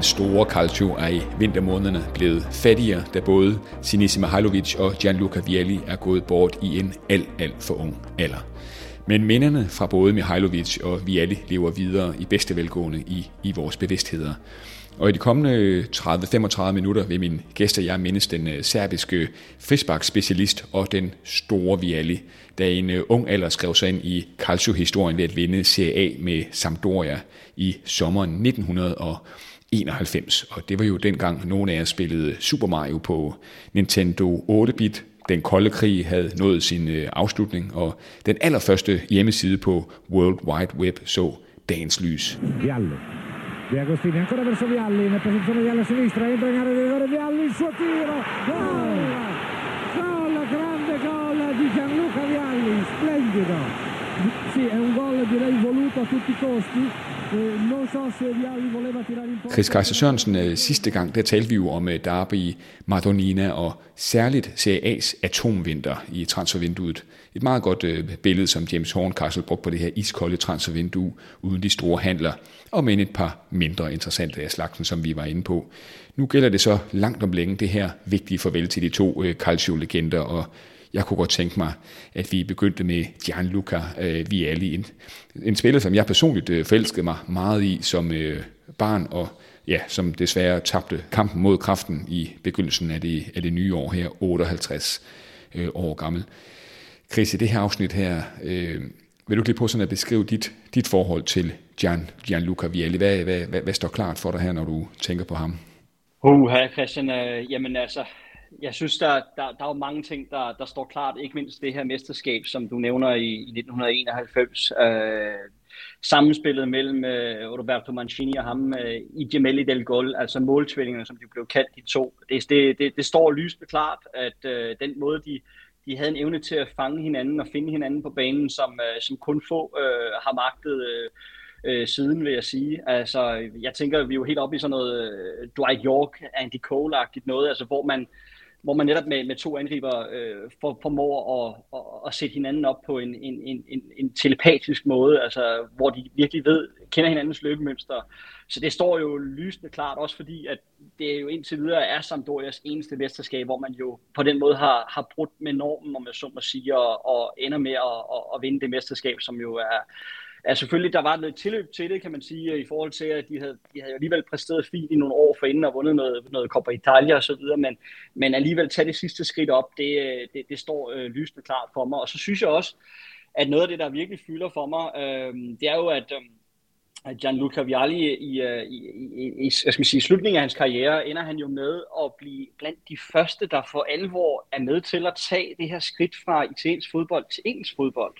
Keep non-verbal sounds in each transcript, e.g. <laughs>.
Den store Calcio er i vintermånederne blevet fattigere, da både Sinisa Mihailovic og Gianluca Vialli er gået bort i en alt, alt for ung alder. Men minderne fra både Mihailovic og Vialli lever videre i bedste velgående i, i vores bevidstheder. Og i de kommende 30-35 minutter vil min gæst og jeg mindes den øh, serbiske frisbak-specialist og den store Vialli, da en øh, ung alder skrev sig ind i Calcio-historien ved at vinde Serie A med Sampdoria i sommeren 1900 Og 91, og det var jo dengang, nogle af os spillede Super Mario på Nintendo 8-bit. Den kolde krig havde nået sin øh, afslutning, og den allerførste hjemmeside på World Wide Web så dagens lys. Vialli Di Agostini ancora verso Vialli in posizione Vialli a sinistra entra in area di rigore Vialli il suo tiro gol gol grande gol di Gianluca Vialli splendido sì è un gol direi voluto a tutti i costi eh, Chris Kaiser Sørensen, eh, sidste gang, der talte vi jo om eh, Derby, Madonina og særligt Serie A's atomvinter i transfervinduet. Et meget godt øh, billede, som James Horncastle brugte på det her iskolde transfervindue, uden de store handler, og med et par mindre interessante af slagsen, som vi var inde på. Nu gælder det så langt om længe det her vigtige farvel til de to øh, Calcio-legender, og jeg kunne godt tænke mig, at vi begyndte med Gianluca øh, Vialli, en, en spiller, som jeg personligt øh, forelskede mig meget i som øh, barn, og ja, som desværre tabte kampen mod kraften i begyndelsen af det, af det nye år her, 58 øh, år gammel. Chris, i det her afsnit her, øh, vil du lige på sådan at beskrive dit, dit forhold til Gian, Gianluca Vialli? Hvad, hvad, hvad, hvad står klart for dig her, når du tænker på ham? Uh, Christian, øh, jamen altså, jeg synes, der, der, der er jo mange ting, der, der står klart. Ikke mindst det her mesterskab, som du nævner i, i 1991. Øh, sammenspillet mellem øh, Roberto Mancini og ham øh, i Gemelli del Gol, altså måltvillingerne, som de blev kaldt de to. Det, det, det, det står lysende klart, at øh, den måde, de, de havde en evne til at fange hinanden og finde hinanden på banen, som, øh, som kun få øh, har magtet øh, øh, siden, vil jeg sige. Altså, jeg tænker, vi er jo helt oppe i sådan noget øh, Dwight York, Andy Cole-agtigt noget, altså hvor man hvor man netop med, med to angriber øh, for, formår at, at, at sætte hinanden op på en, en, en, en, telepatisk måde, altså hvor de virkelig ved, kender hinandens løbemønster. Så det står jo lysende klart, også fordi, at det jo indtil videre er Sampdorias eneste mesterskab, hvor man jo på den måde har, har brudt med normen, om jeg så må sige, og, og ender med at, at, at vinde det mesterskab, som jo er, Ja, selvfølgelig, der var noget tilløb til det, kan man sige, i forhold til, at de havde, de havde alligevel præsteret fint i nogle år forinden og vundet noget, noget Coppa Italia og så videre, men, men alligevel tage det sidste skridt op, det, det, det står øh, lysende klart for mig. Og så synes jeg også, at noget af det, der virkelig fylder for mig, øh, det er jo, at, øh, at Gianluca Vialli i, øh, i, i, i jeg skal sige, slutningen af hans karriere, ender han jo med at blive blandt de første, der for alvor er med til at tage det her skridt fra italiensk fodbold til engelsk fodbold.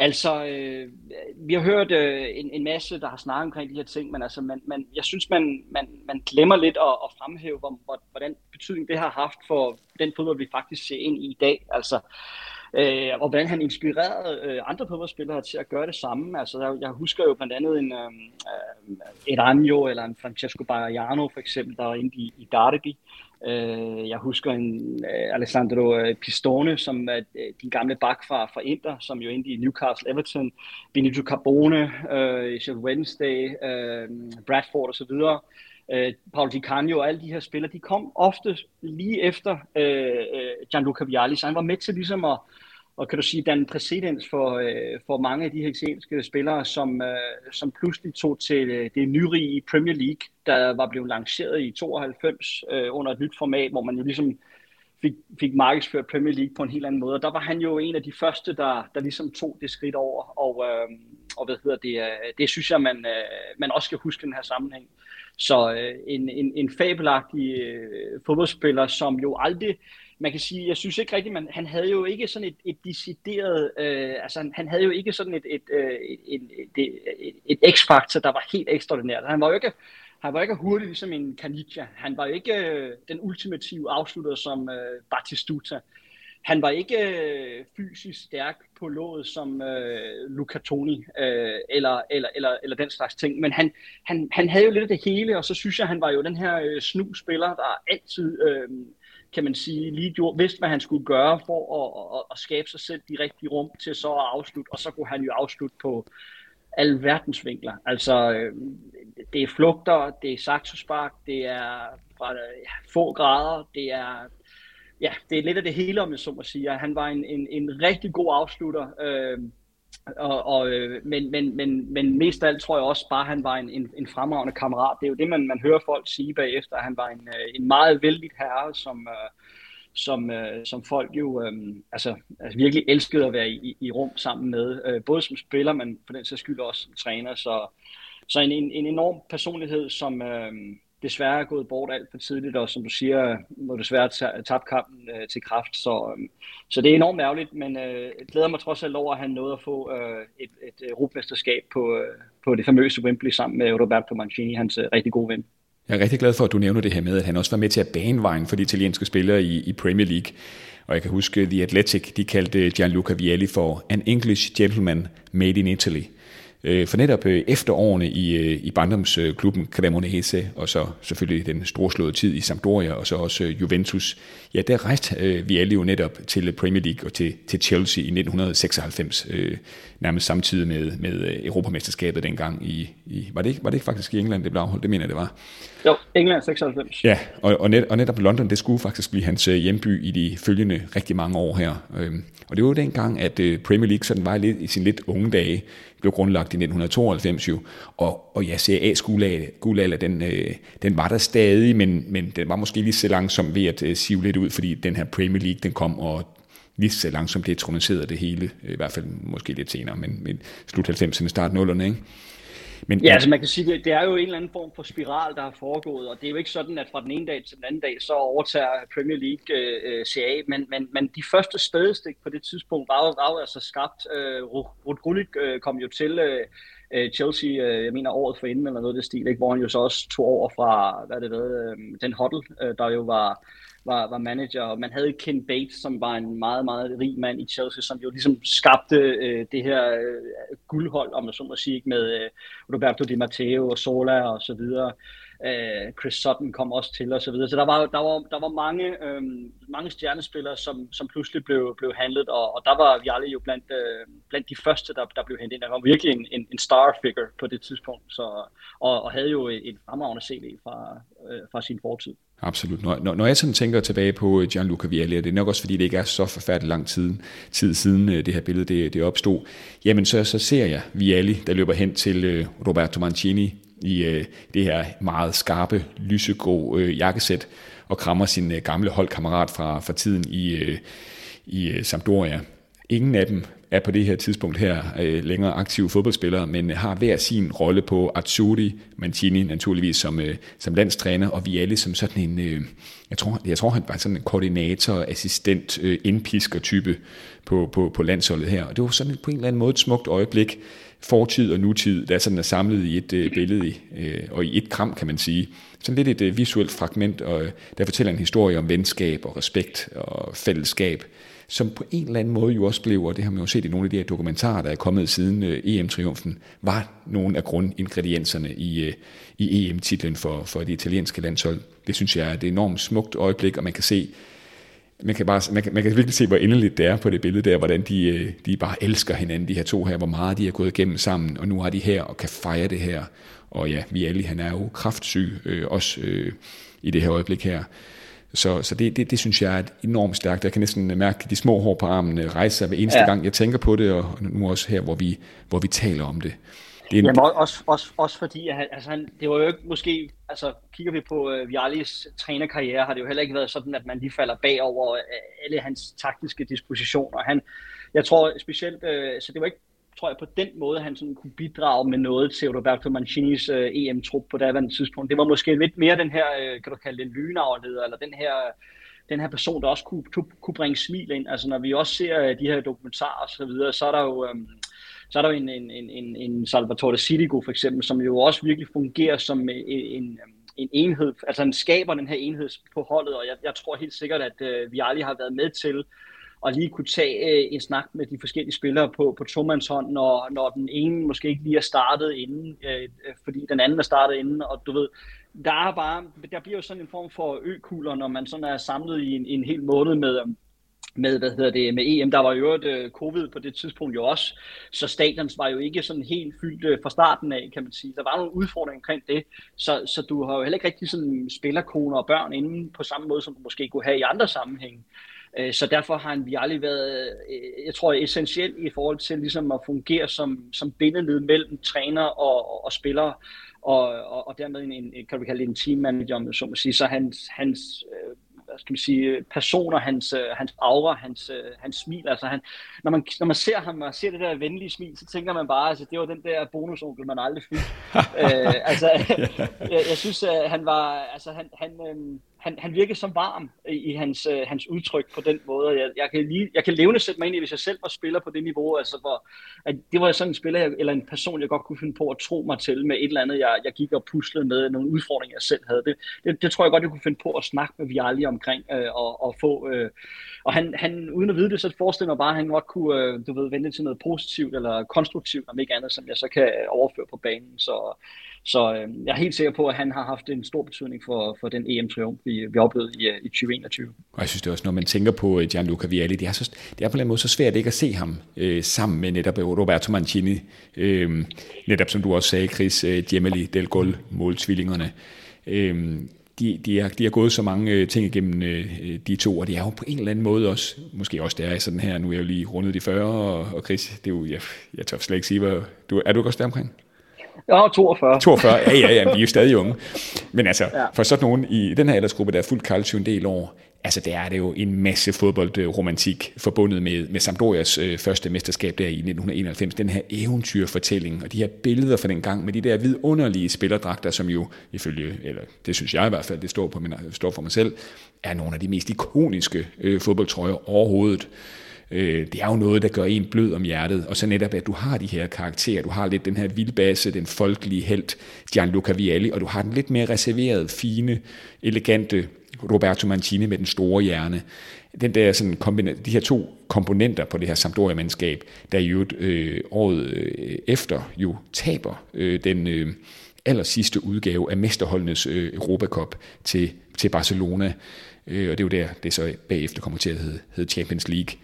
Altså, øh, vi har hørt øh, en, en masse, der har snakket omkring de her ting, men altså, man, man, jeg synes, man, man, man glemmer lidt at, at fremhæve, hvor, hvor, hvordan betydning det har haft for den fodbold, vi faktisk ser ind i i dag. Altså, øh, og hvordan han inspirerede øh, andre fodboldspillere til at gøre det samme. Altså, jeg, jeg husker jo blandt andet en øh, øh Anjo eller en Francesco Baiano for eksempel, der var inde i, i Derby. Øh, Øh, jeg husker en øh, Alessandro øh, Pistone, som er din gamle bak fra, fra Inter, som jo endte i Newcastle Everton, Benito Carbone, uh, Sheffield Wednesday, uh, Bradford osv., uh, Paolo Di Canio og alle de her spillere, de kom ofte lige efter uh, Gianluca Vialli, så han var med til ligesom at, og kan du sige, den præcedens for, øh, for mange af de her spillere, som, øh, som pludselig tog til øh, det nyrige Premier League, der var blevet lanceret i 92 øh, under et nyt format, hvor man jo ligesom fik, fik markedsført Premier League på en helt anden måde. Og der var han jo en af de første, der, der ligesom tog det skridt over, og, øh, og hvad hedder det, øh, det synes jeg, man, øh, man også skal huske den her sammenhæng. Så øh, en, en, en fabelagtig øh, fodboldspiller, som jo aldrig man kan sige, jeg synes ikke rigtigt, man, han havde jo ikke sådan et, et decideret, øh, altså han, han havde jo ikke sådan et, et, øh, et, et, et, et, et x-faktor, der var helt ekstraordinært. Han var jo ikke, han var ikke hurtig ligesom en Kanitja. Han var jo ikke øh, den ultimative afslutter som øh, Batistuta. Han var ikke øh, fysisk stærk på låget som øh, Luca Toni øh, eller, eller, eller, eller den slags ting, men han, han, han havde jo lidt af det hele, og så synes jeg, han var jo den her øh, snu-spiller, der altid øh, kan man sige, lige gjorde, vidste, hvad han skulle gøre for at, at, at skabe sig selv de rigtige rum til så at afslutte, og så kunne han jo afslutte på alle verdensvinkler. Altså, øh, det er flugter, det er saxospark, det er fra ja, få grader, det er ja, det er lidt af det hele, om jeg så må sige. Han var en, en, en rigtig god afslutter, øh, og, og, øh, men, men, men, men mest af alt tror jeg også bare, at han var en, en, en fremragende kammerat. Det er jo det, man, man hører folk sige bagefter. Han var en, øh, en meget vældig herre, som, øh, som, øh, som folk jo altså, altså virkelig elskede at være i, i rum sammen med. Øh, både som spiller, men for den sags skyld også som træner. Så, så en, en, en enorm personlighed, som, desværre er gået bort alt for tidligt, og som du siger, må desværre tabe kampen øh, til kraft. Så, øh, så det er enormt ærgerligt, men øh, jeg glæder mig trods alt over, at han nåede at få øh, et, et øh, europamesterskab på, øh, på det famøse Wembley sammen med Roberto Mancini, hans øh, rigtig gode ven. Jeg er rigtig glad for, at du nævner det her med, at han også var med til at bane vejen for de italienske spillere i, i Premier League. Og jeg kan huske, The Athletic, de kaldte øh, Gianluca Vialli for an English gentleman made in Italy. Øh, for netop øh, efter årene i, øh, i barndomsklubben Cremonese, og så selvfølgelig den storslåede tid i Sampdoria, og så også Juventus, ja, der rejste vi alle jo netop til Premier League og til, til Chelsea i 1996, nærmest samtidig med, med Europamesterskabet dengang i, i var, det ikke, var det ikke faktisk i England, det blev afholdt? Det mener jeg, det var. Jo, England 96. Ja, og, og, net, og netop London, det skulle faktisk blive hans hjemby i de følgende rigtig mange år her. Øhm, og det var jo dengang, at Premier League sådan var lidt i sin lidt unge dage blev grundlagt i 1992 jo, og, og ja, CA's guldalder, den, øh, den var der stadig, men, men den var måske lige så langsom ved at øh, sive lidt ud, fordi den her Premier League, den kom, og lige så langsomt det troniseret det hele, i hvert fald måske lidt senere, men, men slut 90'erne, start 0'erne, ikke? Men, ja, altså man kan sige, det, det er jo en eller anden form for spiral, der har foregået, og det er jo ikke sådan, at fra den ene dag til den anden dag, så overtager Premier League øh, øh CA, men, men, men de første spadestik på det tidspunkt var jo, var jo altså skabt. Øh, Ruud Gullit øh, kom jo til øh, øh, Chelsea, øh, jeg mener året for inden, eller noget af det stil, ikke? hvor han jo så også tog over fra, hvad det ved, øh, den hotel, øh, der jo var var, var manager, og man havde Ken Bates, som var en meget, meget rig mand i Chelsea, som jo ligesom skabte øh, det her øh, guldhold, om man så må sige, med øh, Roberto Di Matteo og Sola og så videre. Øh, Øh, Chris Sutton kom også til og så videre. Så der var, der var, der var mange, øh, mange stjernespillere, som, som pludselig blev, blev handlet, og, og der var vi alle jo blandt, øh, blandt de første, der, der blev hentet ind. Der var virkelig en, en, en star figure på det tidspunkt, så, og, og havde jo et, et fremragende CV fra, øh, fra sin fortid. Absolut. Når, når jeg sådan tænker tilbage på øh, Gianluca Vialli, og det er nok også fordi, det ikke er så forfærdeligt lang tid, tid siden øh, det her billede det, det opstod, jamen så, så ser jeg Vialli, der løber hen til Roberto Mancini i øh, det her meget skarpe, lysegrå øh, jakkesæt, og krammer sin øh, gamle holdkammerat fra, fra tiden i, øh, i øh, Sampdoria. Ingen af dem er på det her tidspunkt her øh, længere aktive fodboldspillere, men øh, har hver sin rolle på Azzurri, Mancini naturligvis som, øh, som landstræner, og vi alle som sådan en, øh, jeg, tror, jeg tror han var sådan en koordinator, assistent, øh, indpisker type på, på, på landsholdet her, og det var sådan på en eller anden måde et smukt øjeblik, fortid og nutid, der sådan er samlet i et øh, billede, øh, og i et kram, kan man sige. Sådan lidt et øh, visuelt fragment, og øh, der fortæller en historie om venskab og respekt og fællesskab, som på en eller anden måde jo også blev, og det har man jo set i nogle af de her dokumentarer, der er kommet siden øh, EM-triumfen, var nogle af grundingredienserne i, øh, i EM-titlen for, for det italienske landshold. Det synes jeg er et enormt smukt øjeblik, og man kan se, man kan, bare, man, kan, man kan virkelig se, hvor endeligt det er på det billede der, hvordan de, øh, de bare elsker hinanden, de her to her, hvor meget de har gået igennem sammen, og nu har de her og kan fejre det her. Og ja, vi alle, han er jo kraftsyg, øh, også øh, i det her øjeblik her. Så, så det, det, det synes jeg er enormt stærkt. Jeg kan næsten mærke de små hår på armen rejse sig hver eneste ja. gang, jeg tænker på det, og nu også her, hvor vi, hvor vi taler om det det er en... Jamen også, også, også fordi, at han, altså han, det var jo ikke måske, altså kigger vi på øh, uh, Vialis trænerkarriere, har det jo heller ikke været sådan, at man lige falder bagover uh, alle hans taktiske dispositioner. Han, jeg tror specielt, uh, så det var ikke tror jeg, på den måde, han sådan kunne bidrage med noget til Roberto Mancinis øh, EM-trup på daværende tidspunkt. Det var måske lidt mere den her, øh, kan du kalde det, lynavleder, eller den her, den her person, der også kunne, kunne bringe smil ind. Altså når vi også ser de her dokumentarer og så videre, så er der jo... Øh, så er der jo en, en, en, en Salvatore Sidigo for eksempel, som jo også virkelig fungerer som øh, en, en, øh, en enhed, altså han skaber den her enhed på holdet, og jeg, jeg tror helt sikkert, at øh, vi aldrig har været med til og lige kunne tage øh, en snak med de forskellige spillere på, på tomandshånd, når, når den ene måske ikke lige er startet inden, øh, øh, fordi den anden er startet inden, og du ved, der er bare, der bliver jo sådan en form for økugler, når man sådan er samlet i en, en hel måned med, med, hvad hedder det, med EM. Der var jo øvrigt uh, covid på det tidspunkt jo også, så stadions var jo ikke sådan helt fyldt uh, fra starten af, kan man sige. Der var nogle udfordringer omkring det, så, så du har jo heller ikke rigtig sådan spillerkoner og børn inden på samme måde, som du måske kunne have i andre sammenhænge. Uh, så derfor har han vi aldrig været, uh, jeg tror, essentiel i forhold til ligesom at fungere som, som bindeled mellem træner og, og, og spillere, og, og, og dermed en, en, kan du kalde det en team manager, så må sige. Så hans, hans hvad skal man sige, personer, hans, øh, hans aura, hans, øh, hans smil. Altså han, når, man, når man ser ham og ser det der venlige smil, så tænker man bare, altså det var den der bonusonkel, man aldrig fik. <laughs> øh, altså, jeg, jeg synes, at han var, altså han, han, øh, han, han virkede så varm i, i hans, øh, hans udtryk på den måde. Jeg, jeg, kan lige, jeg kan levende sætte mig ind i, hvis jeg selv var spiller på det niveau, altså hvor, at det var sådan en spiller, eller en person, jeg godt kunne finde på at tro mig til med et eller andet, jeg, jeg gik og puslede med, nogle udfordringer, jeg selv havde. Det, det, det tror jeg godt, jeg kunne finde på at snakke med Vialli omkring øh, og, og få... Øh, og han, han, uden at vide det, så forestiller mig bare, at han godt kunne, øh, du ved, vende til noget positivt eller konstruktivt, om ikke andet, som jeg så kan overføre på banen. Så, så øh, jeg er helt sikker på, at han har haft en stor betydning for, for den EM-triumf, vi, vi oplevede i, øh, i 2021. Og jeg synes det også, når man tænker på øh, Gianluca Vialli, det er, så, det er på en måde så svært ikke at se ham øh, sammen med netop øh, Roberto Mancini. Øh, netop som du også sagde, Chris øh, Gemelli, Del Gol, måltvillingerne. Øh, de, de, er, de er gået så mange øh, ting igennem øh, de to, og de er jo på en eller anden måde også, måske også der er sådan her, nu er jeg jo lige rundet de 40, og, og Chris, det er jo, jeg, jeg tør slet ikke sige, hvad, du, er du også der omkring? Ja, 42. 42, ja, ja, ja, vi er jo stadig unge. Men altså, ja. for sådan nogen i den her aldersgruppe, der er fuldt calcio en del år, altså der er det jo en masse fodboldromantik forbundet med, med Sampdorias øh, første mesterskab der i 1991. Den her eventyrfortælling, og de her billeder fra den gang med de der vidunderlige spillerdragter, som jo ifølge, eller det synes jeg i hvert fald, det står, på min, står for mig selv, er nogle af de mest ikoniske øh, fodboldtrøjer overhovedet. Øh, det er jo noget, der gør en blød om hjertet, og så netop, at du har de her karakterer, du har lidt den her vildbasse, den folkelige held, Gianluca Vialli, og du har den lidt mere reserverede, fine, elegante Roberto Mancini med den store hjerne. Den der sådan de her to komponenter på det her Sampdoria-mandskab, der jo øh, året øh, efter jo taber øh, den øh, aller sidste udgave af mesterholdenes øh, Europacup til, til Barcelona. Øh, og det er jo der, det så bagefter kommer til at hedde, hedde Champions League.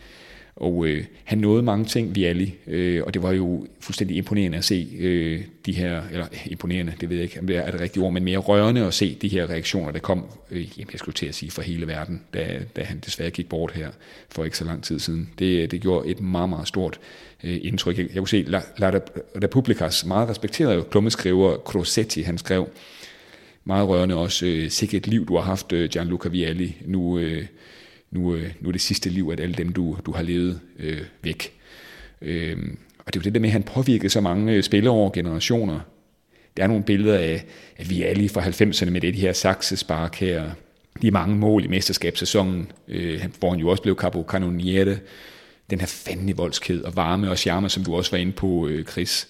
Og øh, han nåede mange ting, Vialli, øh, og det var jo fuldstændig imponerende at se øh, de her, eller imponerende, det ved jeg ikke, om det er det rigtige ord, men mere rørende at se de her reaktioner, der kom, øh, jamen jeg skulle til at sige, fra hele verden, da, da han desværre gik bort her for ikke så lang tid siden. Det, det gjorde et meget, meget stort øh, indtryk. Jeg, jeg kunne se, La, La Republicas meget respekterede klummeskriver Crosetti, han skrev meget rørende også, øh, sikkert liv, du har haft, øh, Gianluca Vialli, nu... Øh, nu, øh, nu er det sidste liv, at alle dem, du, du har levet øh, væk. Øh, og det er jo det der med, at han påvirkede så mange øh, spillere over generationer. Der er nogle billeder af, at vi alle fra 90'erne med det, de her saksespark her, de mange mål i mesterskabssæsonen, øh, hvor han jo også blev capo canoniere, den her fandelig voldsked og varme og charme, som du også var inde på, øh, Chris.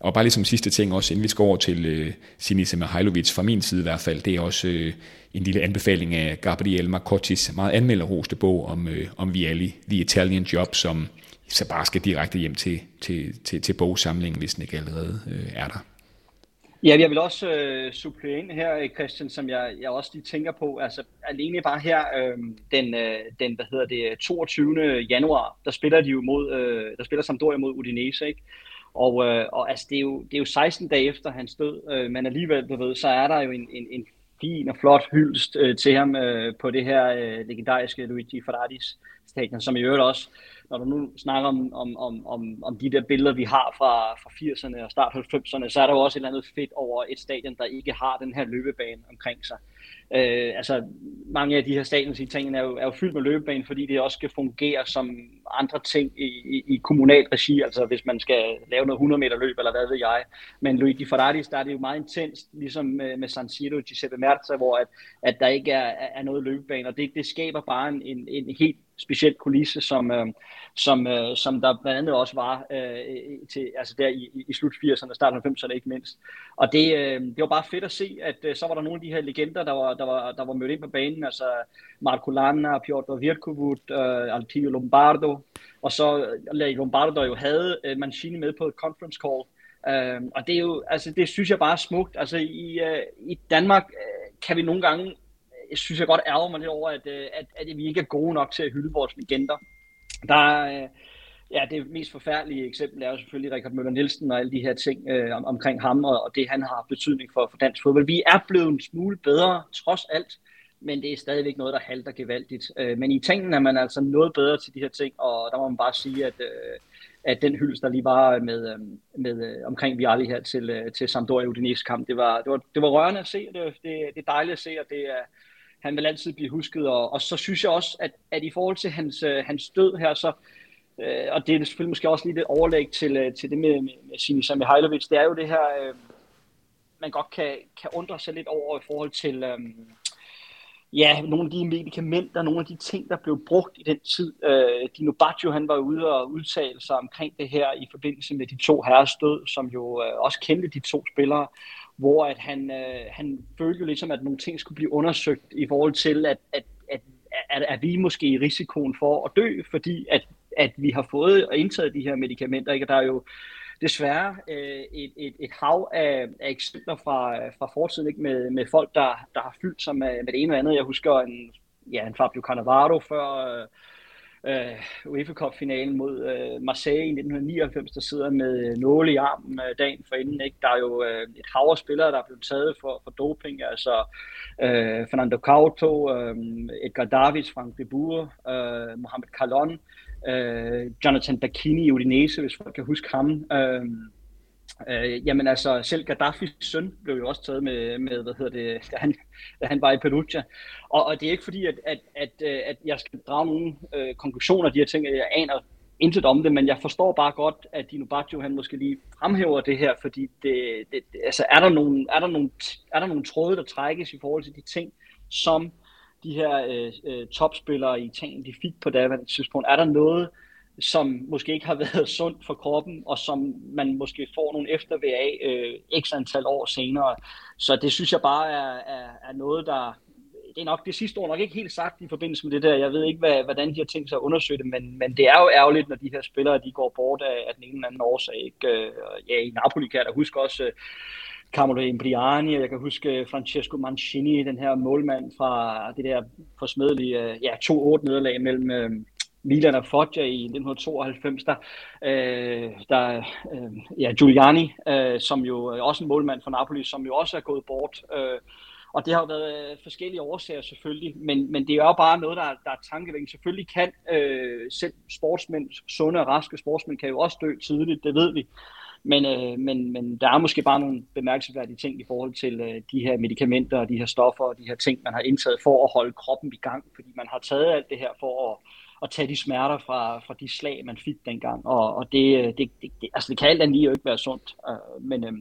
Og bare ligesom sidste ting også, inden vi skal over til øh, Sinisa Mihailovic, fra min side i hvert fald, det er også øh, en lille anbefaling af Gabriel Marcottis meget anmelderroste bog om, øh, om Vialli, The Italian Job, som så bare skal direkte hjem til, til, til, til bogsamlingen, hvis den ikke allerede øh, er der. Ja, jeg vil også øh, supplere ind her, øh, Christian, som jeg, jeg også lige tænker på. Altså alene bare her, øh, den, øh, den, hvad hedder det, 22. januar, der spiller de jo mod, øh, der spiller Sampdoria mod Udinese, ikke? Og, øh, og altså, det, er jo, det er jo 16 dage efter hans død, øh, men alligevel, du ved, så er der jo en, en, en fin og flot hyldest øh, til ham øh, på det her øh, legendariske Luigi Ferraris stadion, som i øvrigt også, når du nu snakker om, om, om, om, om de der billeder, vi har fra, fra 80'erne og start 90'erne, så er der jo også et eller andet fedt over et stadion, der ikke har den her løbebane omkring sig. Øh, Øh, altså, mange af de her statens ting tingene er jo, er jo fyldt med løbebane, fordi det også skal fungere som andre ting i, i, i kommunal regi, altså hvis man skal lave noget 100 meter løb, eller hvad ved jeg. Men Luigi Ferraris, der er det jo meget intenst, ligesom med, med San Siro, Giuseppe Merza, hvor at, at der ikke er, er noget løbebane, og det, det skaber bare en, en, en helt speciel kulisse, som, øh, som, øh, som der blandt andet også var øh, til, altså der i, i slut 80'erne, start 90'erne ikke mindst. Og det, øh, det var bare fedt at se, at øh, så var der nogle af de her legender, der var, der var, der var mødt ind på banen, altså Marco Lanna, Piotr Virkuvut, øh, Altio Lombardo, og så øh, Lombardo, der jo havde øh, Mancini med på et conference call, øh, og det er jo, altså det synes jeg bare er smukt. Altså i, øh, i Danmark øh, kan vi nogle gange øh, synes jeg godt ærger mig lidt over, at, øh, at, at vi ikke er gode nok til at hylde vores legender. Der, øh, ja, det mest forfærdelige eksempel er jo selvfølgelig Richard Møller Nielsen og alle de her ting øh, om, omkring ham og, og det, han har betydning for, for dansk fodbold. Vi er blevet en smule bedre, trods alt, men det er stadigvæk noget, der halter gevaldigt. Øh, men i tingene er man altså noget bedre til de her ting, og der må man bare sige, at, øh, at den hyldest, der lige var med, øh, med omkring omkring Vialli her til, øh, til Sampdoria Udinese kamp, det var, det, var, det var rørende at se, det, det, det er dejligt at se, og det er, han vil altid blive husket, og, og så synes jeg også, at, at i forhold til hans, øh, hans død her, så Øh, øh, og det er selvfølgelig måske også lige lidt overlæg til, øh, til det med, med, med Sinisa Mihailovic. Det er jo det her, øh, man godt kan, kan undre sig lidt over i forhold til øh, ja, nogle af de medicamenter, nogle af de ting, der blev brugt i den tid. Øh, Dino Baggio, han var ude og udtale sig omkring det her i forbindelse med de to herres død, som jo øh, også kendte de to spillere hvor at han, øh, han følte jo ligesom, at nogle ting skulle blive undersøgt i forhold til, at, at, at, at, er vi måske i risikoen for at dø, fordi at at vi har fået og indtaget de her medicamenter. Ikke? Der er jo desværre øh, et, et, et hav af, af eksempler fra, fra fortiden ikke? Med, med folk, der, der har fyldt sig med, med det ene og andet. Jeg husker en, ja, en Fabio Cannavaro før øh, UEFA Cup-finalen mod øh, Marseille i 1999, der sidder med nåle i armen øh, dagen forinden. Ikke? Der er jo øh, et hav af spillere, der er blevet taget for, for doping, altså øh, Fernando Couto, øh, Edgar Davids, Frank de Boer, øh, Mohamed Kalon, øh, Jonathan Bacchini i Udinese, hvis folk kan huske ham. Øh, øh, jamen altså, selv Gaddafis søn blev jo også taget med, med hvad hedder det, da han, da han var i Perugia. Og, og det er ikke fordi, at, at, at, øh, at jeg skal drage nogle øh, konklusioner af de her ting, jeg aner intet om det, men jeg forstår bare godt, at Dino Baggio, han måske lige fremhæver det her, fordi det, det, altså er der, nogle, er, der nogle, er der nogle tråde, der trækkes i forhold til de ting, som de her øh, øh, topspillere i Italien, de fik på daværende tidspunkt? Er der noget, som måske ikke har <laughs> været sundt for kroppen, og som man måske får nogle eftervær af øh, x antal år senere. Så det synes jeg bare er, er, er noget, der... Det er nok det sidste ord nok ikke helt sagt i forbindelse med det der. Jeg ved ikke, hvad, hvordan de har tænkt sig at undersøge det, men, men det er jo ærgerligt, når de her spillere de går bort af, af den ene eller anden årsag. Ikke? Øh, ja, i Napoli kan jeg da huske også... Øh, Carmelo Imbriani, og jeg kan huske øh, Francesco Mancini, den her målmand fra det der forsmedelige øh, ja, 2-8 nederlag mellem øh, Milan og Foggia i 1992, der, øh, der øh, ja, Giuliani, øh, som jo øh, også en målmand fra Napoli, som jo også er gået bort. Øh, og det har jo været forskellige årsager selvfølgelig, men, men det er jo bare noget, der, der er tankevækkende. Selvfølgelig kan øh, selv sportsmænd, sunde og raske sportsmænd, kan jo også dø tidligt, det ved vi. Men, øh, men, men der er måske bare nogle bemærkelsesværdige ting i forhold til øh, de her medicamenter og de her stoffer og de her ting, man har indtaget for at holde kroppen i gang, fordi man har taget alt det her for at, at tage de smerter fra, fra de slag, man fik dengang. Og, og det, øh, det, det, det, altså det kan alt andet lige jo ikke være sundt. Øh, men øh,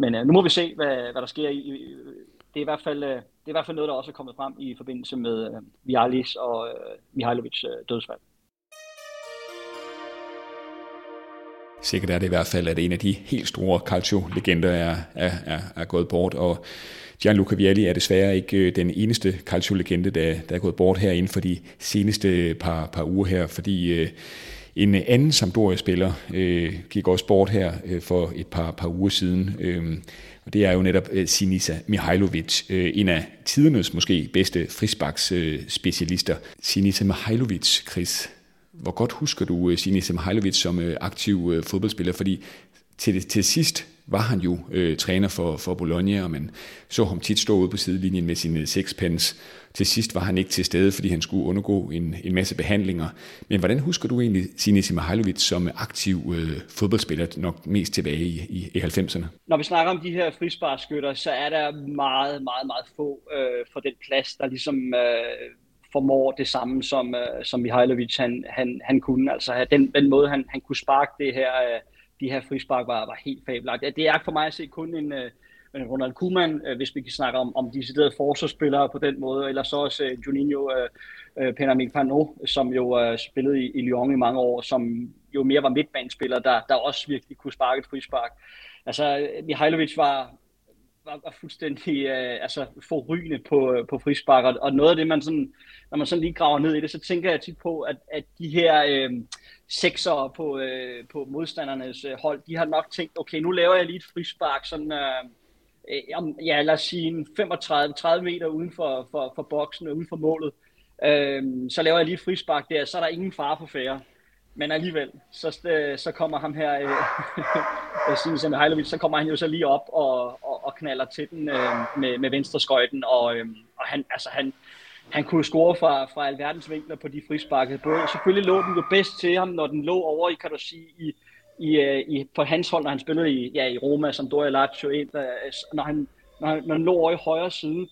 men øh, nu må vi se, hvad, hvad der sker. I, det, er i hvert fald, øh, det er i hvert fald noget, der også er kommet frem i forbindelse med øh, Vialis og øh, Mihailovics øh, dødsfald. Sikkert er det i hvert fald, at en af de helt store Calcio-legender er, er, er, er gået bort, og Gianluca Vialli er desværre ikke øh, den eneste Calcio-legende, der, der er gået bort her inden for de seneste par, par uger her, fordi øh, en anden Sampdoria-spiller øh, gik også bort her øh, for et par, par uger siden, øh, og det er jo netop øh, Sinisa Mihailovic, øh, en af tidernes måske bedste frisbaks øh, specialister. Sinisa Mihailovic, Chris, hvor godt husker du øh, Sinis Sinisa Mihailovic som øh, aktiv øh, fodboldspiller? Fordi til, til sidst var han jo øh, træner for, for Bologna, og man så ham tit stå ude på sidelinjen med sine sexpence. Til sidst var han ikke til stede, fordi han skulle undergå en, en masse behandlinger. Men hvordan husker du egentlig Sinis Mihailovic som aktiv øh, fodboldspiller, nok mest tilbage i, i, i 90'erne? Når vi snakker om de her frisparskytter, så er der meget, meget, meget få øh, for den plads, der ligesom... Øh, formår det samme, som, øh, som Mihailovic han, han, han kunne. Altså den, den måde, han, han kunne sparke det her, øh, de her frispark, var, var helt fabelagt. Det er for mig at se kun en, øh, en Ronald Koeman, øh, hvis vi kan snakke om, om deciderede forsvarsspillere på den måde, eller så også øh, Juninho øh, øh uh, Penamik Pano, som jo øh, spillede i, i Lyon i mange år, som jo mere var midtbanespiller, der, der også virkelig kunne sparke et frispark. Altså, øh, Mihailovic var, var, var fuldstændig øh, altså, forrygende på, øh, på frispark, og noget af det, man sådan, når man sådan lige graver ned i det, så tænker jeg tit på, at, at de her øh, sekser på, øh, på modstandernes øh, hold, de har nok tænkt, okay, nu laver jeg lige et frispark, sådan, øh, øh, ja, lad os sige 35-30 meter uden for, for, for boksen, uden for målet. Øh, så laver jeg lige et frispark der, så er der ingen fare på færre. Men alligevel, så, øh, så kommer ham her, øh, <laughs> øh Signe Hejlovic, så kommer han jo så lige op og, og, og knaller til den øh, med, med venstre skøjten, og, øh, og han, altså han, han kunne score fra, fra alverdens vinkler på de frisparkede. Både, selvfølgelig lå den jo bedst til ham, når den lå over i, kan du sige, i, i, øh, i, på hans hold, når han spillede i, ja, i Roma, som Doria Lazio, når han, når, han, når han lå over i højre side,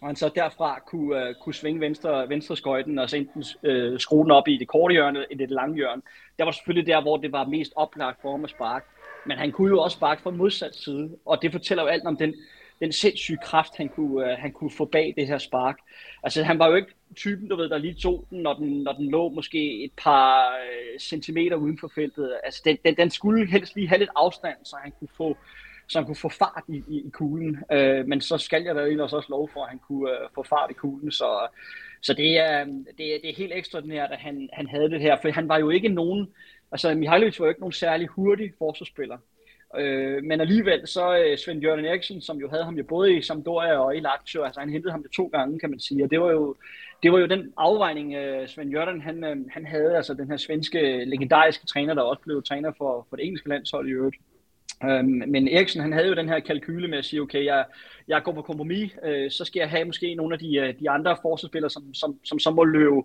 og han så derfra kunne, uh, kunne svinge venstre, venstre skøjten og så enten uh, skrue den op i det korte hjørne eller det lange hjørne. Der var selvfølgelig der, hvor det var mest oplagt for ham at sparke. Men han kunne jo også sparke fra modsat side, og det fortæller jo alt om den, den sindssyge kraft, han kunne, uh, han kunne få bag det her spark. Altså, han var jo ikke typen, du ved, der lige tog den, når den, når den lå måske et par centimeter uden for feltet. Altså, den, den, den skulle helst lige have lidt afstand, så han kunne få, så han kunne få fart i, i, i kuglen. Øh, men så skal jeg da ellers også lov for, at han kunne øh, få fart i kuglen. Så, så det, er, øh, det, er, det er helt ekstraordinært, at han, han havde det her. For han var jo ikke nogen... Altså, Mihailovic var jo ikke nogen særlig hurtig forsvarsspiller. Øh, men alligevel så øh, Svend Jørgen Eriksen, som jo havde ham jo både i Sampdoria og i Lazio, altså han hentede ham jo to gange, kan man sige, og det var jo, det var jo den afvejning, øh, Svend Jørgen han, øh, han havde, altså den her svenske legendariske træner, der også blev træner for, for det engelske landshold i øvrigt. Øhm, men Eriksen, han havde jo den her kalkyle med at sige, okay, jeg, jeg går på kompromis, øh, så skal jeg have måske nogle af de, øh, de andre forsvarsspillere, som, som, som så må løbe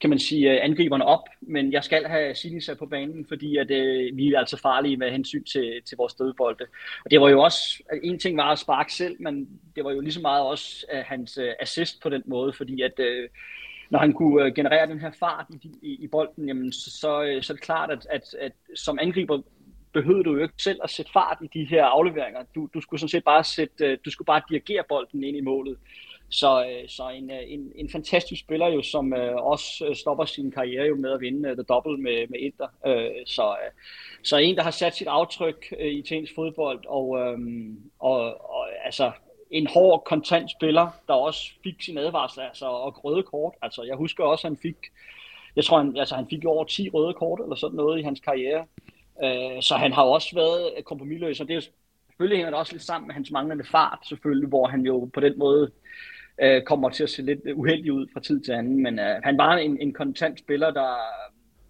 kan man sige, øh, angriberne op, men jeg skal have Sinisa på banen, fordi at, øh, vi er altså farlige med hensyn til, til vores dødbolde. Og det var jo også, en ting var at sparke selv, men det var jo lige så meget også uh, hans assist på den måde, fordi at øh, når han kunne generere den her fart i, i, i bolden, jamen, så, så, så er det klart, at, at, at som angriber behøvede du jo ikke selv at sætte fart i de her afleveringer. Du, du skulle sådan set bare sætte, øh, du skulle bare dirigere bolden ind i målet. Så, øh, så en, øh, en, en fantastisk spiller jo, som øh, også stopper sin karriere jo med at vinde The Double med, med Inter. Øh, så, øh, så en, der har sat sit aftryk øh, i italiensk fodbold, og, øh, og, og altså en hård, kontant spiller, der også fik sin advarsel, altså, og røde kort. Altså, jeg husker også, at han fik, jeg tror, han, altså, han fik over 10 røde kort, eller sådan noget i hans karriere. Øh, så han har også været kompromilløs, og det er jo, selvfølgelig hænger det også lidt sammen med hans manglende fart, selvfølgelig, hvor han jo på den måde øh, kommer til at se lidt uheldig ud fra tid til anden, men øh, han var en, en kontant spiller, der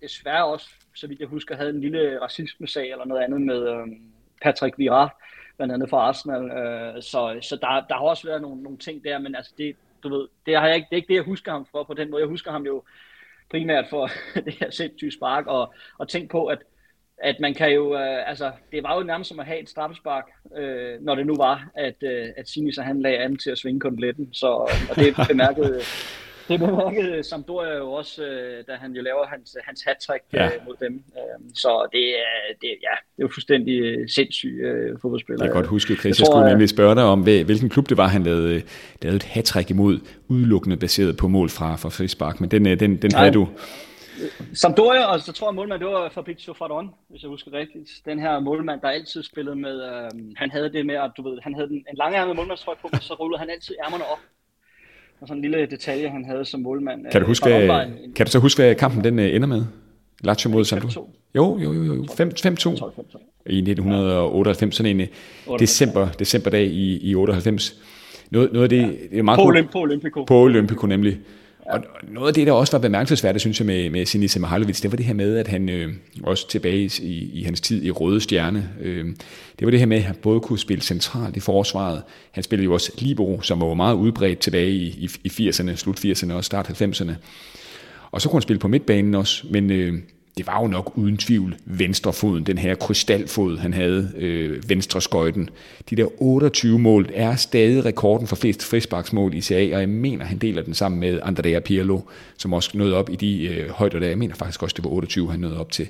desværre også, så vidt jeg husker, havde en lille racisme-sag eller noget andet med øh, Patrick Vieira, blandt andet fra Arsenal, øh, så, så der, der har også været nogle, nogle ting der, men altså det, du ved, det, har jeg ikke, det er ikke det, jeg husker ham for på den måde. Jeg husker ham jo primært for <laughs> det her sindssyge spark, og, og tænk på, at at man kan jo, øh, altså, det var jo nærmest som at have et straffespark, øh, når det nu var, at, øh, at Sinisa han lagde an til at svinge kondeletten, så, og det <laughs> bemærkede, det bemærkede Sampdoria jo også, øh, da han jo laver hans, hans hat-trick øh, ja. mod dem. Øh, så det er, det, ja, det er jo fuldstændig øh, sindssyg øh, fodboldspiller. Jeg kan godt huske, Chris, jeg, jeg skulle nemlig spørge dig om, hvilken klub det var, han lavede, lavede et hat-trick imod, udelukkende baseret på mål fra, fra frispark, men den, øh, den, den havde du. Sampdoria, og så tror jeg målmand, det var Fabrizio Fardon, hvis jeg husker rigtigt. Den her målmand, der altid spillede med, øh, han havde det med, at du ved, han havde en langærmet målmandstrøj på, men så rullede han altid ærmerne op. Og sådan en lille detalje, han havde som målmand. Kan du, huske, hvad, en, kan du så huske, hvad kampen den øh, ender med? Lazio mod Sampdoria? Jo, jo, jo, jo. 5-2 i 1998, sådan en øh, december, decemberdag i, i 98. Noget, noget af det, ja. det er meget på, cool. på Olympico. På Olympico nemlig. Og noget af det, der også var bemærkelsesværdigt, synes jeg, med, med Sinisa Mahalovic, det var det her med, at han øh, også tilbage i, i hans tid i Røde Stjerne, øh, det var det her med, at han både kunne spille centralt i forsvaret. Han spillede jo også libero, som var meget udbredt tilbage i, i, i 80'erne, slut 80'erne og start 90'erne. Og så kunne han spille på midtbanen også, men øh, det var jo nok uden tvivl venstrefoden, den her krystalfod, han havde, øh, venstre skøjten. De der 28 mål er stadig rekorden for flest frisparksmål i CA, og jeg mener, han deler den sammen med Andrea Pirlo, som også nåede op i de øh, højder der. Jeg mener faktisk også, det var 28, han nåede op til.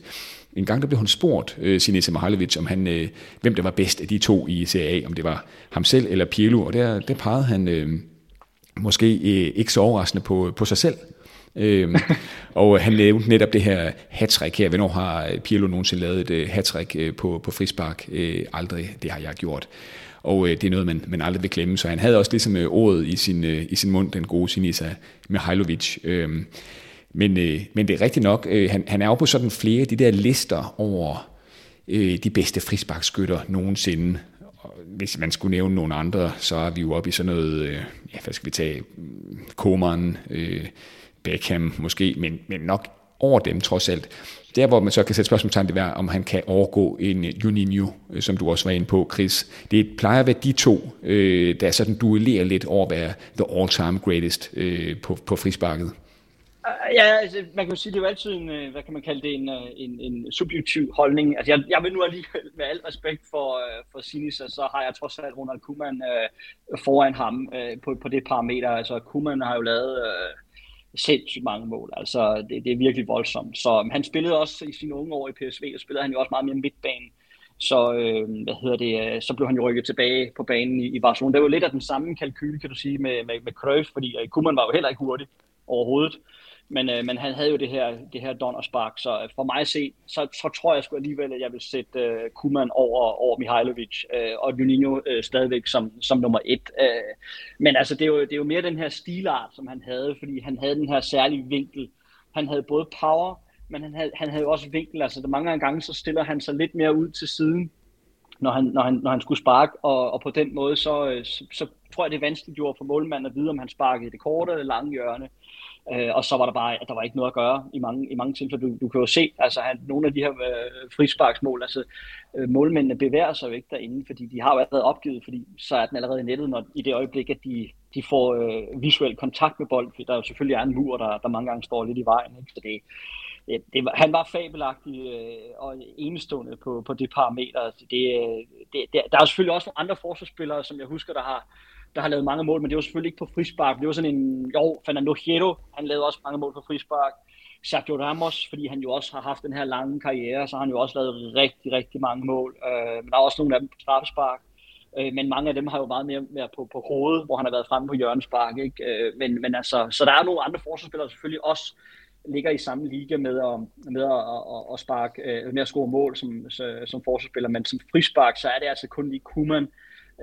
En gang der blev han spurgt, øh, Sinisa Mihailovic, om han, øh, hvem der var bedst af de to i CA, om det var ham selv eller Pirlo, og der, der pegede han øh, måske øh, ikke så overraskende på, på sig selv øhm, og øh, han nævnte netop det her hattrick her. Hvornår har øh, Pirlo nogensinde lavet et øh, hattrick på, på frispark? Øh, aldrig, det har jeg gjort. Og øh, det er noget, man, man aldrig vil glemme. Så han havde også ligesom uh, ordet i sin, øh, i sin mund, den gode Sinisa Mihailovic. Øhm, men, øh, men det er rigtigt nok, øh, han, han er jo på sådan flere af de der lister over øh, de bedste frisparkskytter nogensinde. og hvis man skulle nævne nogle andre, så er vi jo oppe i sådan noget, øh, ja, hvad skal vi tage, Koman, øh, Beckham måske, men, men nok over dem trods alt. Der, hvor man så kan sætte spørgsmålstegn, det er, om han kan overgå en øh, Juninho, øh, som du også var inde på, Chris. Det plejer at være de to, øh, der sådan duellerer lidt over at være the all-time greatest øh, på, på frisparket. Ja, altså, man kan jo sige, det er jo altid en, øh, hvad kan man kalde det, en, en, en subjektiv holdning. Altså, jeg, jeg vil nu alligevel, med al respekt for, for Sinisa, så har jeg trods alt Ronald Koeman øh, foran ham øh, på, på det parameter. Altså, Koeman har jo lavet øh, sindssygt mange mål. Altså, det, det er virkelig voldsomt. Så han spillede også i sine unge år i PSV, og spillede han jo også meget mere midtbane. Så, øh, hvad hedder det, øh, så blev han jo rykket tilbage på banen i, i Barcelona. Det var jo lidt af den samme kalkyl, kan du sige, med, med, med Cruyff, fordi Koeman var jo heller ikke hurtig overhovedet. Men, øh, men han havde jo det her, det her donnerspark, så øh, for mig at se, så, så tror jeg sgu alligevel, at jeg vil sætte øh, Kuman over, over Mihailovic øh, og Juninho øh, stadigvæk som, som nummer et. Øh, men altså, det er, jo, det er jo mere den her stilart, som han havde, fordi han havde den her særlige vinkel. Han havde både power, men han havde, han havde også vinkel. Altså, der mange gange, så stiller han sig lidt mere ud til siden, når han, når han, når han skulle sparke, og, og på den måde, så, øh, så, så tror jeg, det er vanskeligt for målmanden at vide, om han sparkede det korte eller lange hjørne. Øh, og så var der bare, at der var ikke noget at gøre i mange, i mange tilfælde. Du, du kan jo se, altså han, nogle af de her øh, frisparksmål, altså øh, målmændene bevæger sig jo ikke derinde, fordi de har jo allerede opgivet, fordi så er den allerede i nettet, når, i det øjeblik, at de, de får øh, visuel kontakt med bolden, fordi der jo selvfølgelig er en mur, der, der mange gange står lidt i vejen. Ikke? Så det, det, det, han var fabelagtig øh, og enestående på, på altså, det parameter. Det, det, det, der er selvfølgelig også nogle andre forsvarsspillere, som jeg husker, der har, der har lavet mange mål, men det var selvfølgelig ikke på frispark. Det var sådan en, jo, Fernando Hierro, han lavede også mange mål på frispark. Sergio Ramos, fordi han jo også har haft den her lange karriere, så har han jo også lavet rigtig, rigtig mange mål. Øh, men der er også nogle af dem på straffespark. Øh, men mange af dem har jo meget mere, mere på, på hovedet, hvor han har været fremme på hjørnespark. Ikke? Øh, men, men altså, så der er nogle andre forsvarsspillere, selvfølgelig også ligger i samme liga med at, med at, at, at sparke, øh, med at score mål som, som forsvarsspiller, men som frispark, så er det altså kun lige Kuman,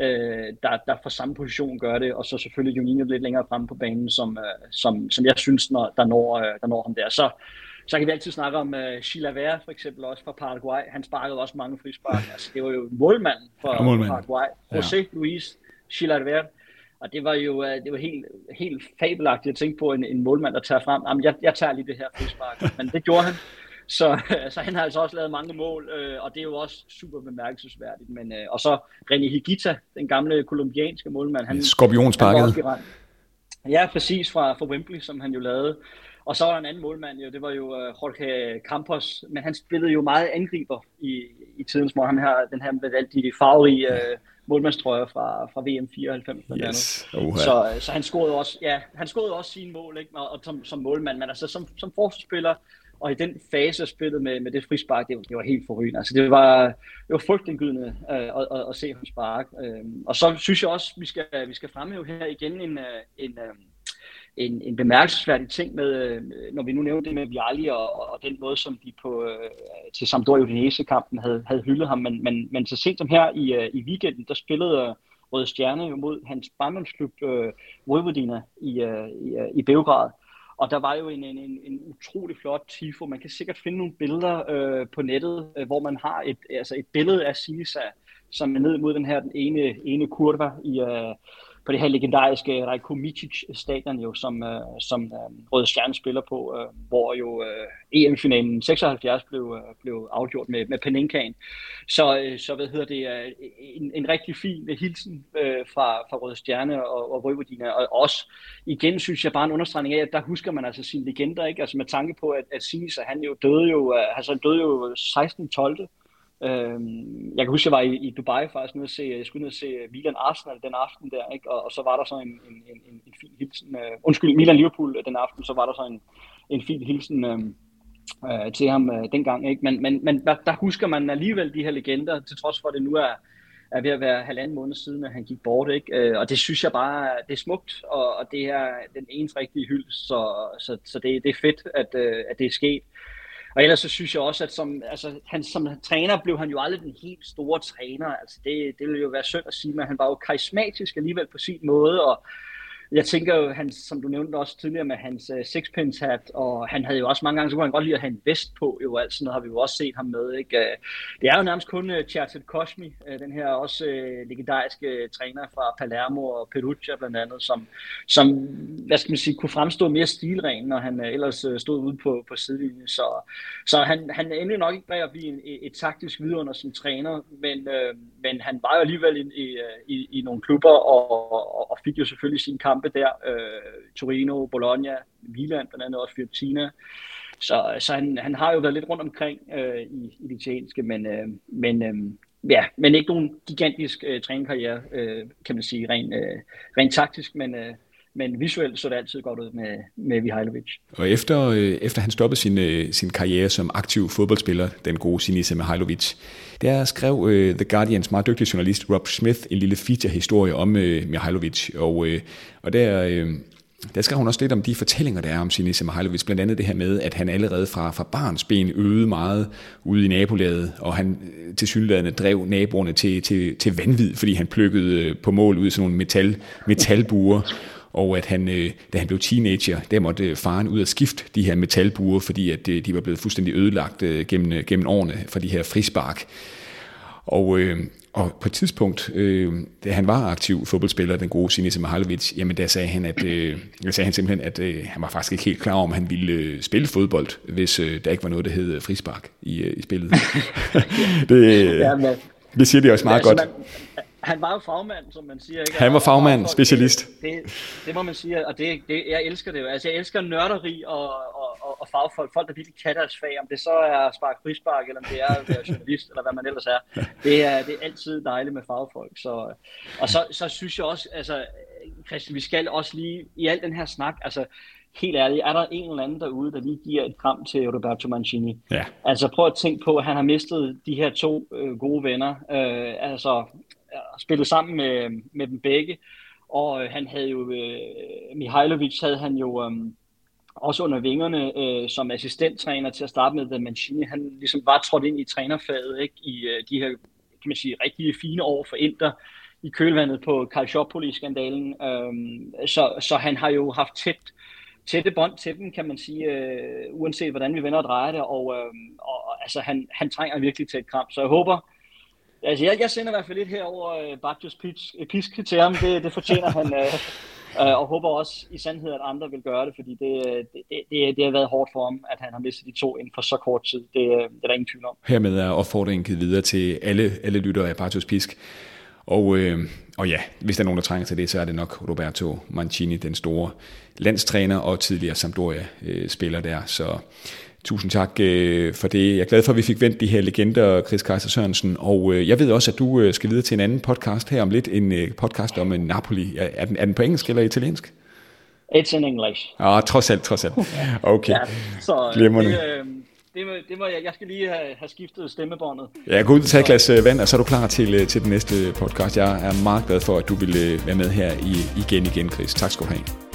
øh, der, der fra samme position gør det, og så selvfølgelig Juninho lidt længere fremme på banen, som, øh, som, som jeg synes, når, der, når, øh, der når ham der. Så, så kan vi altid snakke om uh, Chilavert, for eksempel også fra Paraguay. Han sparkede også mange frispark. Altså, det var jo målmanden for, ja, målmand. Paraguay. José ja. Luis Chilavert. Og det var jo uh, det var helt, helt fabelagtigt at tænke på en, en målmand, der tager frem. Jamen, jeg, jeg tager lige det her frispark. Men det gjorde han. Så, <laughs> så han har altså også lavet mange mål, øh, og det er jo også super bemærkelsesværdigt. Men, øh, og så René Higuita, den gamle kolumbianske målmand. Han, Skorpionsparket. ja, præcis fra, fra Wembley, som han jo lavede. Og så var der en anden målmand, jo, det var jo uh, Jorge Campos, men han spillede jo meget angriber i, i tidens morgen. Han har den her med alle de farverige uh, målmandstrøjer fra, fra VM 94. Yes. Uh-huh. Så, så han scorede også, ja, han scorede også sine mål, ikke? Og, og som, som målmand, men altså som, som forsvarsspiller, og i den fase af spillet med, med det frispark, det, det var helt forrygende. Altså, det var, det var frygtindgydende øh, at, at, at, se ham spark. Øh, og så synes jeg også, vi skal, vi skal fremhæve her igen en, øh, en, øh, en, en bemærkelsesværdig ting med, øh, når vi nu nævner det med Vialli og, og den måde, som de på, øh, til Sampdoria Udinese-kampen havde, havde hyldet ham. Men, men, men så sent som her i, øh, i weekenden, der spillede Røde Stjerne mod hans barndomsklub øh, Vojvodina i, øh, i, øh, i Beograd. Og der var jo en, en, en utrolig flot tifo. Man kan sikkert finde nogle billeder øh, på nettet, øh, hvor man har et, altså et billede af Sisa, som er ned mod den her den ene, ene kurva i, øh, på det her legendariske Rajko stadion, jo, som, øh, som øh, Røde Stjerne spiller på, øh, hvor jo øh, EM-finalen 76 blev, øh, blev afgjort med, med Peninkaen. Så, øh, så hvad hedder det, øh, en, en rigtig fin hilsen øh, fra, fra Røde Stjerne og, og Vojvodina, og også igen synes jeg bare en understregning af, at der husker man altså sine legender, ikke? Altså med tanke på, at, at Sinisa, han jo døde jo, øh, altså han døde jo 16. 12 Øhm, jeg kan huske, jeg var i, i Dubai faktisk nede at se, jeg skulle ned og se Milan Arsenal den aften der, ikke? Og, og så var der så en, en, en, en, en fin hilsen, uh, undskyld, Milan Liverpool øh, den aften, så var der så en, en fin hilsen uh, uh, til ham uh, dengang, ikke? Men, men, men der, der husker man alligevel de her legender, til trods for, at det nu er, er ved at være halvanden måned siden, at han gik bort, ikke? Uh, og det synes jeg bare, det er smukt, og, og det er den eneste rigtige hyld, så, så, så det, det er fedt, at, uh, at det er sket. Og ellers så synes jeg også, at som, altså, han, som træner blev han jo aldrig den helt store træner. Altså, det, det ville jo være synd at sige, men han var jo karismatisk alligevel på sin måde, og jeg tænker jo, hans, som du nævnte også tidligere med hans øh, uh, sixpence hat, og han havde jo også mange gange, så kunne han godt lide at have en vest på, jo alt sådan noget har vi jo også set ham med. Ikke? Uh, det er jo nærmest kun uh, Charted Cosmi, uh, den her også uh, legendariske uh, træner fra Palermo og Perugia blandt andet, som, som hvad skal man sige, kunne fremstå mere stilren, når han uh, ellers uh, stod ude på, på sidelinjen. Så, så han, han endelig nok ikke bag at blive en, et, et taktisk vidunder som træner, men, uh, men han var jo alligevel i, i, i, i nogle klubber og, og, og fik jo selvfølgelig sin kampe der. Øh, Torino, Bologna, Milan, blandt andet også Fiorentina. Så, så han, han har jo været lidt rundt omkring øh, i, i det italienske, men, øh, men, øh, ja, men ikke nogen gigantisk øh, træningskarriere, øh, kan man sige, rent, øh, rent taktisk, men, øh, men visuelt så det altid godt ud med, med Mihailovic. Og efter, øh, efter han stoppede sin, øh, sin karriere som aktiv fodboldspiller, den gode Sinisa Mihajlovic, der skrev øh, The Guardians meget dygtige journalist Rob Smith en lille feature-historie om øh, Mihajlovic, og, øh, og der... Øh, der skrev hun også lidt om de fortællinger, der er om Sinisa Mihajlovic, blandt andet det her med, at han allerede fra, fra barns ben øvede meget ude i nabolaget, og han øh, til synligheden drev naboerne til, til, til vanvid, fordi han plukkede øh, på mål ud i sådan nogle metal, metalbuer, og at han, øh, da han blev teenager, der måtte faren ud og skifte de her metalbuer, fordi at de var blevet fuldstændig ødelagt gennem, gennem årene for de her frispark. Og, øh, og på et tidspunkt, øh, da han var aktiv fodboldspiller, den gode Sinisa Mihajlovic, jamen der sagde han, at, øh, der sagde han simpelthen, at øh, han var faktisk ikke helt klar om, at han ville øh, spille fodbold, hvis øh, der ikke var noget, der hed frispark i, øh, i spillet. <laughs> det, øh, ja, det siger de også meget godt. Man, han var jo fagmand, som man siger. Ikke? Han var fagmand, specialist. Det, det, det må man sige, og det, det, jeg elsker det jo. Altså, jeg elsker nørderi og, og, og, og fagfolk. Folk, der virkelig kan deres fag, om det så er spark frispark, eller om det er at være journalist, eller hvad man ellers er. Det er, det er altid dejligt med fagfolk. Så, og så, så synes jeg også, altså, Christian, vi skal også lige, i al den her snak, altså, helt ærligt, er der en eller anden derude, der lige giver et kram til Roberto Mancini? Ja. Altså prøv at tænke på, at han har mistet de her to øh, gode venner. Øh, altså spillet sammen med, med dem begge. Og øh, han havde jo, øh, Mihailovic havde han jo øh, også under vingerne øh, som assistenttræner til at starte med, da Mancini han ligesom var trådt ind i trænerfaget ikke? i øh, de her kan man sige, rigtig fine år for Inter i kølvandet på Calciopoli-skandalen. Øh, så, så han har jo haft tæt, tætte bånd til dem, kan man sige, øh, uanset hvordan vi vender og drejer det, og, øh, og altså, han, han trænger virkelig til et kram. Så jeg håber, Altså, jeg, jeg sender i hvert fald lidt herover øh, Bajos øh, pisk til ham. Det, det fortjener han. Øh, øh, og håber også i sandhed, at andre vil gøre det, fordi øh, det, det, det, det har været hårdt for ham, at han har mistet de to inden for så kort tid. Det, det er der ingen tvivl om. Hermed er opfordringen givet videre til alle, alle lyttere af Bajos Pisk. Og, øh, og ja, hvis der er nogen, der trænger til det, så er det nok Roberto Mancini, den store landstræner og tidligere Sampdoria-spiller der. Så Tusind tak øh, for det. Jeg er glad for, at vi fik vendt de her legender, Chris Kaiser Sørensen. Og øh, jeg ved også, at du øh, skal videre til en anden podcast her om lidt. En øh, podcast om en Napoli. Er den, er den på engelsk eller italiensk? It's in English. Ah, trods alt, trods alt. <laughs> Okay. ja, så det, øh, det, må, det må jeg, jeg skal lige have, have skiftet stemmebåndet. Ja, gå ud og tage et glas øh, vand, og så er du klar til, til den næste podcast. Jeg er meget glad for, at du vil være med her i, igen igen, Chris. Tak skal du have.